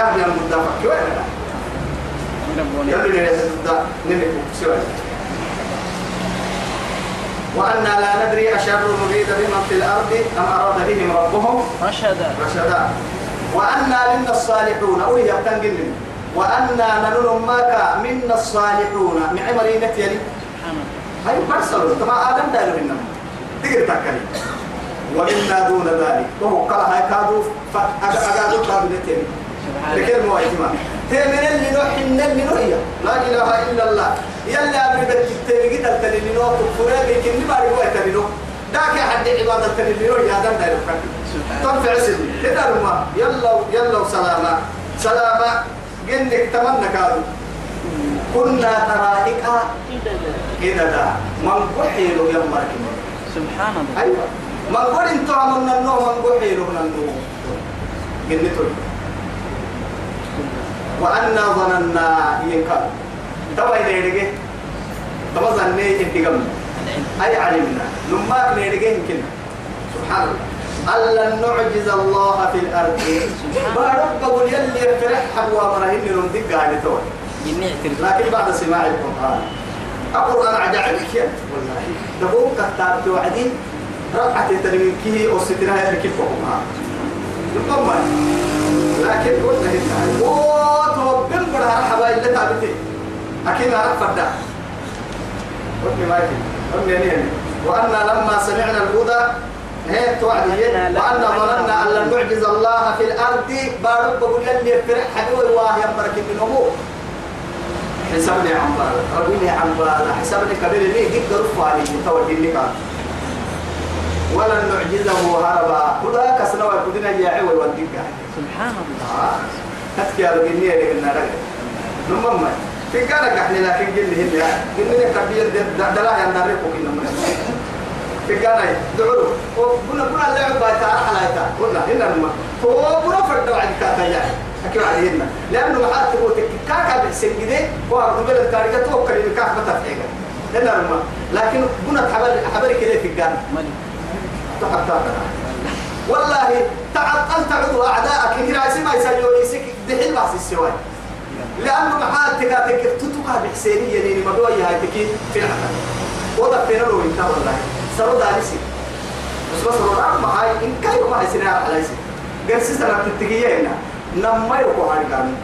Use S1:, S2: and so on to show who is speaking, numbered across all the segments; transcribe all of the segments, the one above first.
S1: إله من المدافع كوين يلي نريد نمك سوى وأنا لا ندري أشر نريد بمن في الأرض أم أراد بهم ربهم
S2: رشدا
S1: رشدا وأنا منا الصالحون أولي يبتنقل وأنا ننن ماك منا الصالحون من عمرين يلي هاي برسل تما آدم دايلو هنا تقدر تكلم ومنا دون ذلك وهو قال هاي كادو فأقادو كابنتين لكن مو اجتماع تمن اللي نوح إن اللي نوحيا لا إله إلا الله. يلا أبرد التبقي تلتني نوح فرابي كني باري هو يتني داك حد عبادة تني نوح يا دم دايلو تنفع سني كده رما يلا يلا وسلامة سلامة جنك تمنى كادو كنا ترائك. إذا دا. من قحيل يوم
S2: سبحان الله.
S1: أيوة. من قل انتو عملنا النوم من قحيل من النوم. جنتو وأنا ظننا ينكر توا إذا يدقى توا ظنني انتقام أي علمنا. نماك نيدقى يمكن. سبحان الله. ألا نعجز الله في الأرض. بارك بقول يلي فرح حبوا مرهن نمدق قاعدة
S2: اعترف
S1: لكن بعد سماع القرآن. القرآن عجائبك يا والله. تقوم كتاب توعدين رقعة تنميكيه وستنا يركب فوقها نقوم لكن قلنا هنا حبايب اللي تعبتي أكيد أعرف فردا قلنا ما يكي قلنا نيني. وأنا لما سمعنا الهدى هي توعد وأنا ظننا أن لن نعجز الله في الأرض. بارك بقول لي فرح حبيبي واه يمبرك من حسابني عن بالا ربيني عن بالا حسابني كبير. لي قد رفع لي متوجه لك ولن نعجزه هربا كلها كسنا وكدنا يا عول والدقة.
S2: سبحان الله.
S1: آه. تذكي على جنيه اللي قلنا لك نمم في كانك إحنا لكن قلنا هنا. قلنا كبير دلا يندرك وكنا في كان دعوا وقلنا قلنا اللعب بايتا على ايتا قلنا هنا نما هو قلنا فرد وعد كاتا يعني. أكيد علينا لأنه محات تقول كاكا بحسن كده هو قبل التاريخ توكل الكاك بتفعيك هنا نما لكن قلنا حبر حبر كده في الجنة تحتاج والله تعطل تعود أعداءك إن رأسي ما يسجلوا يسك دحين بس السواي لأنه محال تكاتك تتوقع بحسينية يعني ما بيوي هاي تكي في العالم وضع فينا لو انت والله سرو دارسي بس بس رو ما هاي إن كاي ما هاي سنة على يسي قرسي سنة تتكية هنا. لما يروحوا هاي كامل.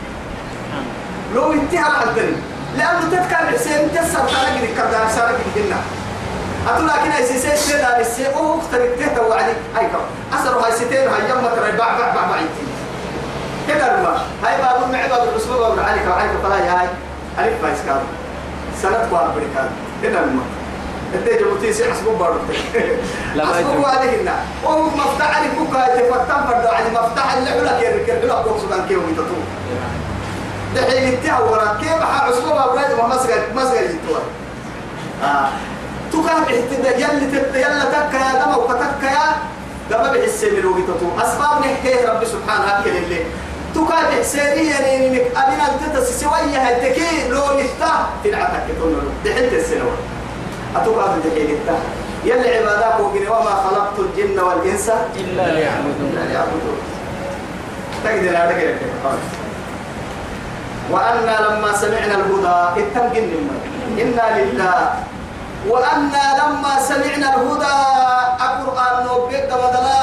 S1: لو انت على الدنيا لأنه تتكلم حسين تسر تلاقي كذا سارك هنا أقول لكن أي سيسي سيدا للسي أو اخترق تهتا وعدي. هاي كم. أسروا هاي ستين. هاي يوم ترى باع باع باع باع كده رما هاي باب معي باب عليك وعليك طلعي هاي عليك بايس كام سنة قوار بريكان كده رما انت جبتي سي حسبوا بارك.
S2: يجوز.
S1: عليه هنا وهو مفتاح عليك بكا يتفتن فرد علي. مفتاح اللي علا كير كير علا كوكس كان كيو يتطو دحين انتهى ورا كيف حسبوا باب ومسجد مسجد يتوه. آه. تكا بحتدا يلي تت يلا تكا يا دم وكتكا يا. دم بحسين لو جتتو أسباب نحكيه رب سبحانه هكذا اللي. تكا بحسيني يعني إنك أبينا التتس سوية هالتكي لو نفتح تلعتك تقول دحنت السنوات أتوقع بدحين التاه يلي عبادك وقني وما خلقت الجن والإنس
S2: إلا ليعبدون.
S1: إلا ليعبدون. تقدر على كده وأنا لما سمعنا الهدى اتنقل إنا لله. وأنا لما سمعنا الهدى القرآن نوبيك بدلا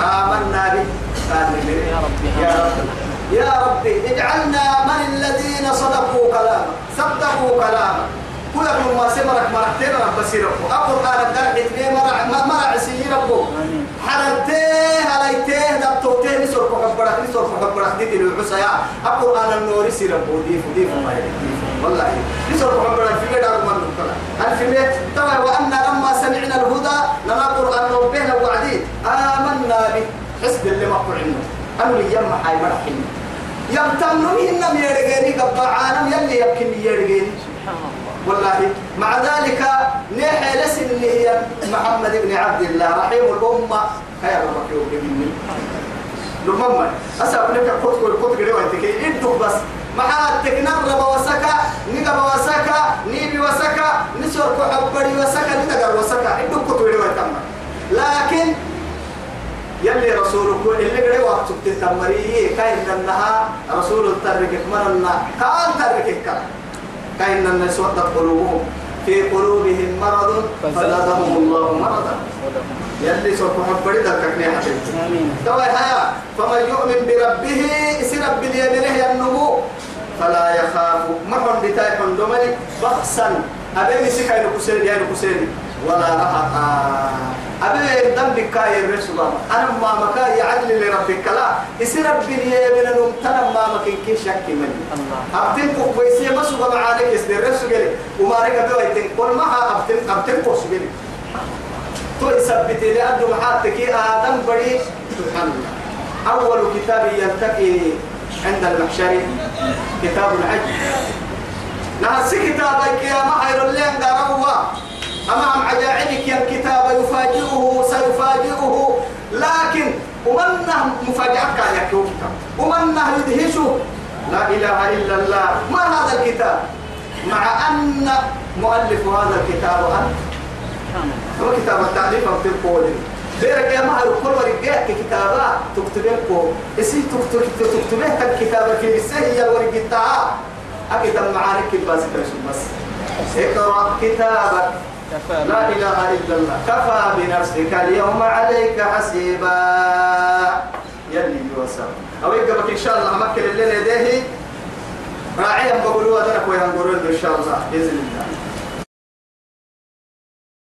S1: آمنا به. قال
S2: يا رب
S1: يا رب يا رب اجعلنا من الذين صدقوا كلامك. صدقوا كلامك. كل ما سمرك مرحتين رب سيرك القرآن الدرع اتنين مرع مرع سيين ربو
S2: آمين.
S1: حرنتيه هلايتيه دبتوتيه نسور فحبرك نسور فحبرك دي تلو العسايا القرآن النور سير ربو ديف ديف ما والله. نسور فحبرك في مدار من نقطة الفيلم طبعا وأن لما سمعنا الهدى لما القرآن ربنا وعدي آمنا به حسب اللي ما أنه يجمع هاي مرحين يمتنون إنهم يرغيني قبع عالم يلي يبكي يرغيني
S2: سبحان الله.
S1: والله مع ذلك نيحي لسن اللي هي محمد بن عبد الله رحيم الأمة. ربك يوم مني. لمما أسأل لك قط قل قط قل وانت كي إدوك بس. محاتك نرب وسكا نقب وسكا نيبي وسكا نسور كحبري وسكا ندقر وسكا. إدوك قط قل وانت لكن يلي اللي وقت تتمري كاين انها رسول تركك مرنا كان تركك كاين الناس وقت قلوبهم في قلوبهم مرض فزادهم الله مرضا يلي سوف حبري ذلك
S2: آمين
S1: دواء هيا فمن يؤمن بربه يصير باليمين النمو فلا يخاف مرحبا بتاي حندمني بخسا أبي يا ينكسر ولا رهقا الدم بكاي الرسول أنا ما مكا يعلي لربك. لا يصير باليمين النمو تنا ما مكين كي شك مني. أبتن كويسية ما سوى معانك يصير الرسول وما رجع بيوتين كل ما أبتن أبتن كوس تو يثبت لأنه محاتك آدم بري. سبحان الله أول كتاب يلتقي عند المحشر كتاب الحج. نهسي كتابك يا محير اللي عند روا أمام عجائبك ومنه مفاجأة كان يكتب ومنه يدهشه لا إله إلا الله. ما هذا الكتاب؟ مع أن مؤلف هذا الكتاب أنت هو كتاب التعريف أو تقول بيرك يا مهر كل ورقة كتابة تكتبه اسي تكتب؟ تكتبه الكتابة في السهية ورقة أكتب معارك بس بس. اقرأ كتابك. لا إله إلا الله. كفى بنفسك اليوم عليك حسيبا. يوسف أو يقبك إن شاء الله مكة الليلة يديه راعيا بقولوا هذا وينقرون إن شاء الله بإذن الله.